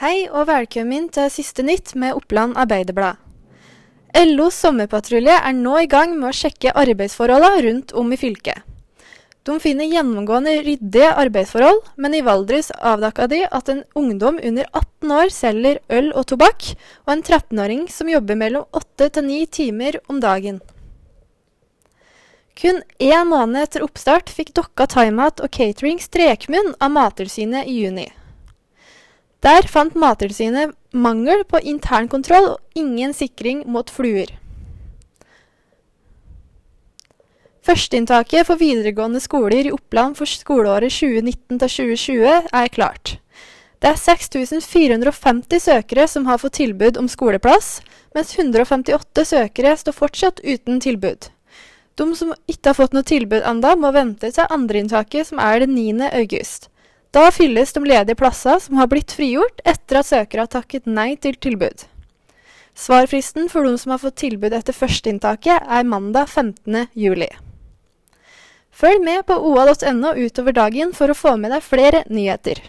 Hei og velkommen til siste nytt med Oppland Arbeiderblad. LOs sommerpatrulje er nå i gang med å sjekke arbeidsforholdene rundt om i fylket. De finner gjennomgående ryddige arbeidsforhold, men i Valdres avdekka de at en ungdom under 18 år selger øl og tobakk, og en 13-åring som jobber mellom 8 til 9 timer om dagen. Kun én måned etter oppstart fikk Dokka Thaimat og Catering strekmunn av Mattilsynet i juni. Der fant Mattilsynet mangel på internkontroll og ingen sikring mot fluer. Førsteinntaket for videregående skoler i Oppland for skoleåret 2019-2020 er klart. Det er 6450 søkere som har fått tilbud om skoleplass, mens 158 søkere står fortsatt uten tilbud. De som ikke har fått noe tilbud enda, må vente til andreinntaket, som er den 9. august. Da fylles de ledige plassene som har blitt frigjort etter at søkere har takket nei til tilbud. Svarfristen for de som har fått tilbud etter førsteinntaket, er mandag 15. juli. Følg med på oa.no utover dagen for å få med deg flere nyheter.